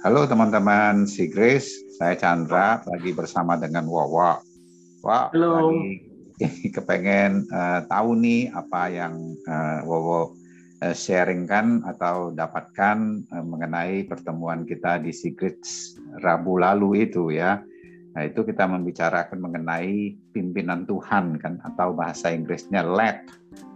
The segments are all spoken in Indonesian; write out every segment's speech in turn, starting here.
Halo teman-teman si Grace, saya Chandra lagi bersama dengan Wawa. Wah, Halo. lagi kepengen uh, tahu nih apa yang uh, Wawa uh, sharingkan atau dapatkan uh, mengenai pertemuan kita di Secrets Rabu lalu itu ya. Nah, itu kita membicarakan mengenai pimpinan Tuhan kan atau bahasa Inggrisnya led,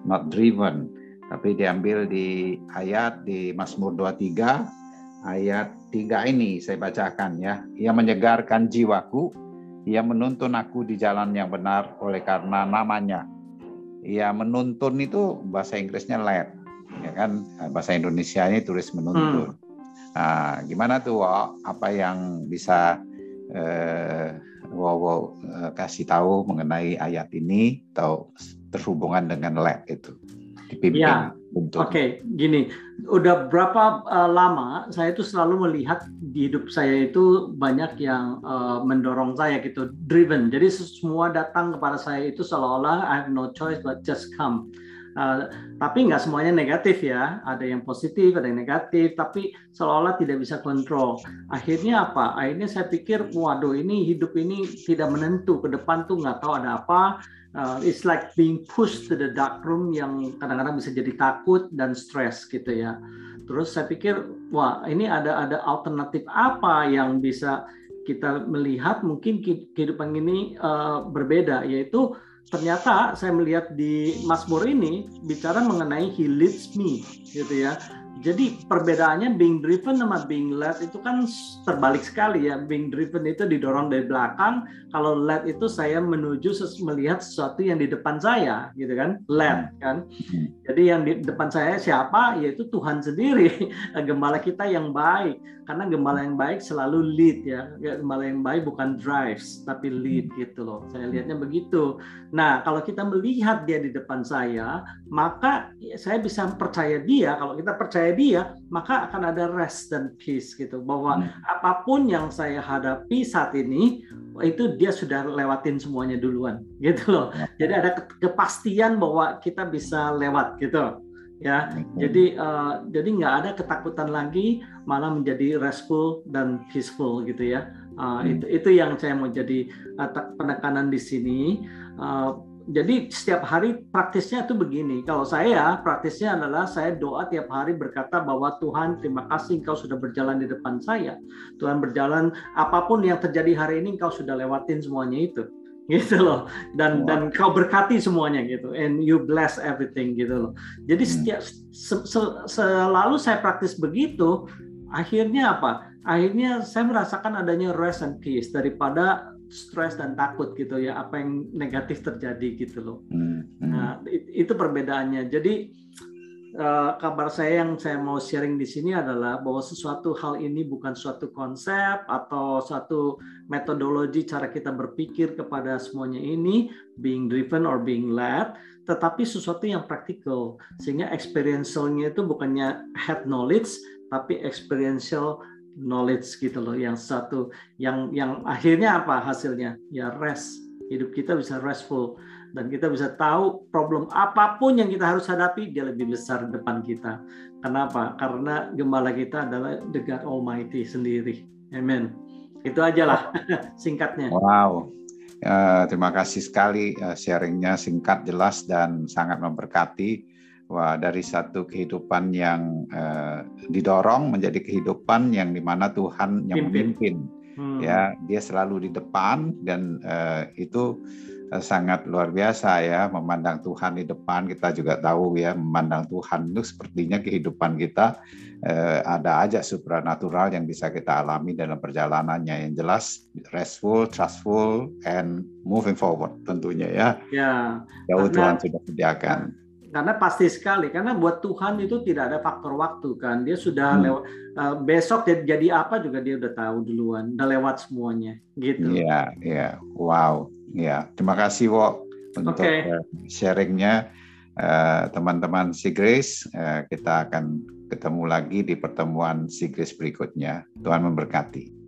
not driven. Tapi diambil di ayat di Mazmur 23 ayat 3 ini saya bacakan ya. Ia menyegarkan jiwaku, ia menuntun aku di jalan yang benar oleh karena namanya. Ia menuntun itu bahasa Inggrisnya led, ya kan? Bahasa Indonesia ini tulis menuntun. Hmm. Nah, gimana tuh apa yang bisa eh, Wowo eh, kasih tahu mengenai ayat ini atau terhubungan dengan led itu dipimpin. Ya, Oke, okay, gini, udah berapa uh, lama saya itu selalu melihat di hidup saya itu banyak yang uh, mendorong saya gitu, driven. Jadi semua datang kepada saya itu seolah-olah I have no choice but just come. Uh, tapi nggak semuanya negatif ya, ada yang positif, ada yang negatif, tapi seolah-olah tidak bisa kontrol. Akhirnya apa? Akhirnya saya pikir, waduh ini hidup ini tidak menentu, ke depan tuh nggak tahu ada apa, uh, it's like being pushed to the dark room yang kadang-kadang bisa jadi takut dan stres gitu ya. Terus saya pikir, wah ini ada ada alternatif apa yang bisa kita melihat mungkin kehidupan ini uh, berbeda, yaitu ternyata saya melihat di Mazmur ini bicara mengenai He leads me, gitu ya. Jadi perbedaannya being driven sama being led itu kan terbalik sekali ya. Being driven itu didorong dari belakang, kalau led itu saya menuju melihat sesuatu yang di depan saya, gitu kan? Led kan. Jadi yang di depan saya siapa? Yaitu Tuhan sendiri, gembala kita yang baik. Karena gembala yang baik selalu lead ya. Gembala yang baik bukan drives, tapi lead gitu loh. Saya lihatnya begitu. Nah, kalau kita melihat dia di depan saya, maka saya bisa percaya dia. Kalau kita percaya dia, maka akan ada rest dan peace gitu. Bahwa hmm. apa pun yang saya hadapi saat ini, itu dia sudah lewatin semuanya duluan gitu loh. Jadi ada kepastian bahwa kita bisa lewat gitu ya jadi uh, jadi nggak ada ketakutan lagi malah menjadi restful dan peaceful gitu ya uh, hmm. itu itu yang saya mau jadi uh, penekanan di sini uh, jadi setiap hari praktisnya itu begini. Kalau saya praktisnya adalah saya doa tiap hari berkata bahwa Tuhan terima kasih Engkau sudah berjalan di depan saya. Tuhan berjalan apa pun yang terjadi hari ini Engkau sudah lewatin semuanya itu gitu loh dan wow. dan kau berkati semuanya gitu and you bless everything gitu loh jadi hmm. setiap se, se, selalu saya praktis begitu akhirnya apa akhirnya saya merasakan adanya rest and peace daripada stres dan takut gitu ya apa yang negatif terjadi gitu loh hmm. Hmm. nah itu perbedaannya jadi Uh, kabar saya yang saya mau sharing di sini adalah bahwa sesuatu hal ini bukan suatu konsep atau suatu metodologi cara kita berpikir kepada semuanya ini being driven or being led, tetapi sesuatu yang praktikal sehingga experientialnya itu bukannya head knowledge tapi experiential knowledge gitu loh yang satu yang yang akhirnya apa hasilnya ya rest hidup kita bisa restful dan kita bisa tahu problem apa pun yang kita harus hadapi dia lebih besar di depan kita. Kenapa? Karena gembala kita adalah the God Almighty sendiri. Amen. Itu aja lah singkatnya. Wow. Uh, terima kasih sekali uh, sharingnya singkat, jelas dan sangat memberkati. Wah, dari satu kehidupan yang uh, didorong menjadi kehidupan yang di mana Tuhan yang memimpin. Hmm. Ya, dia selalu di depan dan uh, itu Eh, sangat luar biasa ya memandang Tuhan di depan kita juga tahu ya memandang Tuhan itu sepertinya kehidupan kita eh, ada aja supranatural yang bisa kita alami dalam perjalanannya yang jelas restful, trustful, and moving forward tentunya ya. Ya. Jauh Tuhan sudah sediakan karena pasti sekali karena buat Tuhan itu tidak ada faktor waktu kan dia sudah hmm. lewat uh, besok jadi apa juga dia udah tahu duluan udah lewat semuanya gitu iya iya wow Ya, terima kasih Wo untuk okay. Eh, sharingnya uh, teman-teman si Grace. Uh, kita akan ketemu lagi di pertemuan si Grace berikutnya. Tuhan memberkati.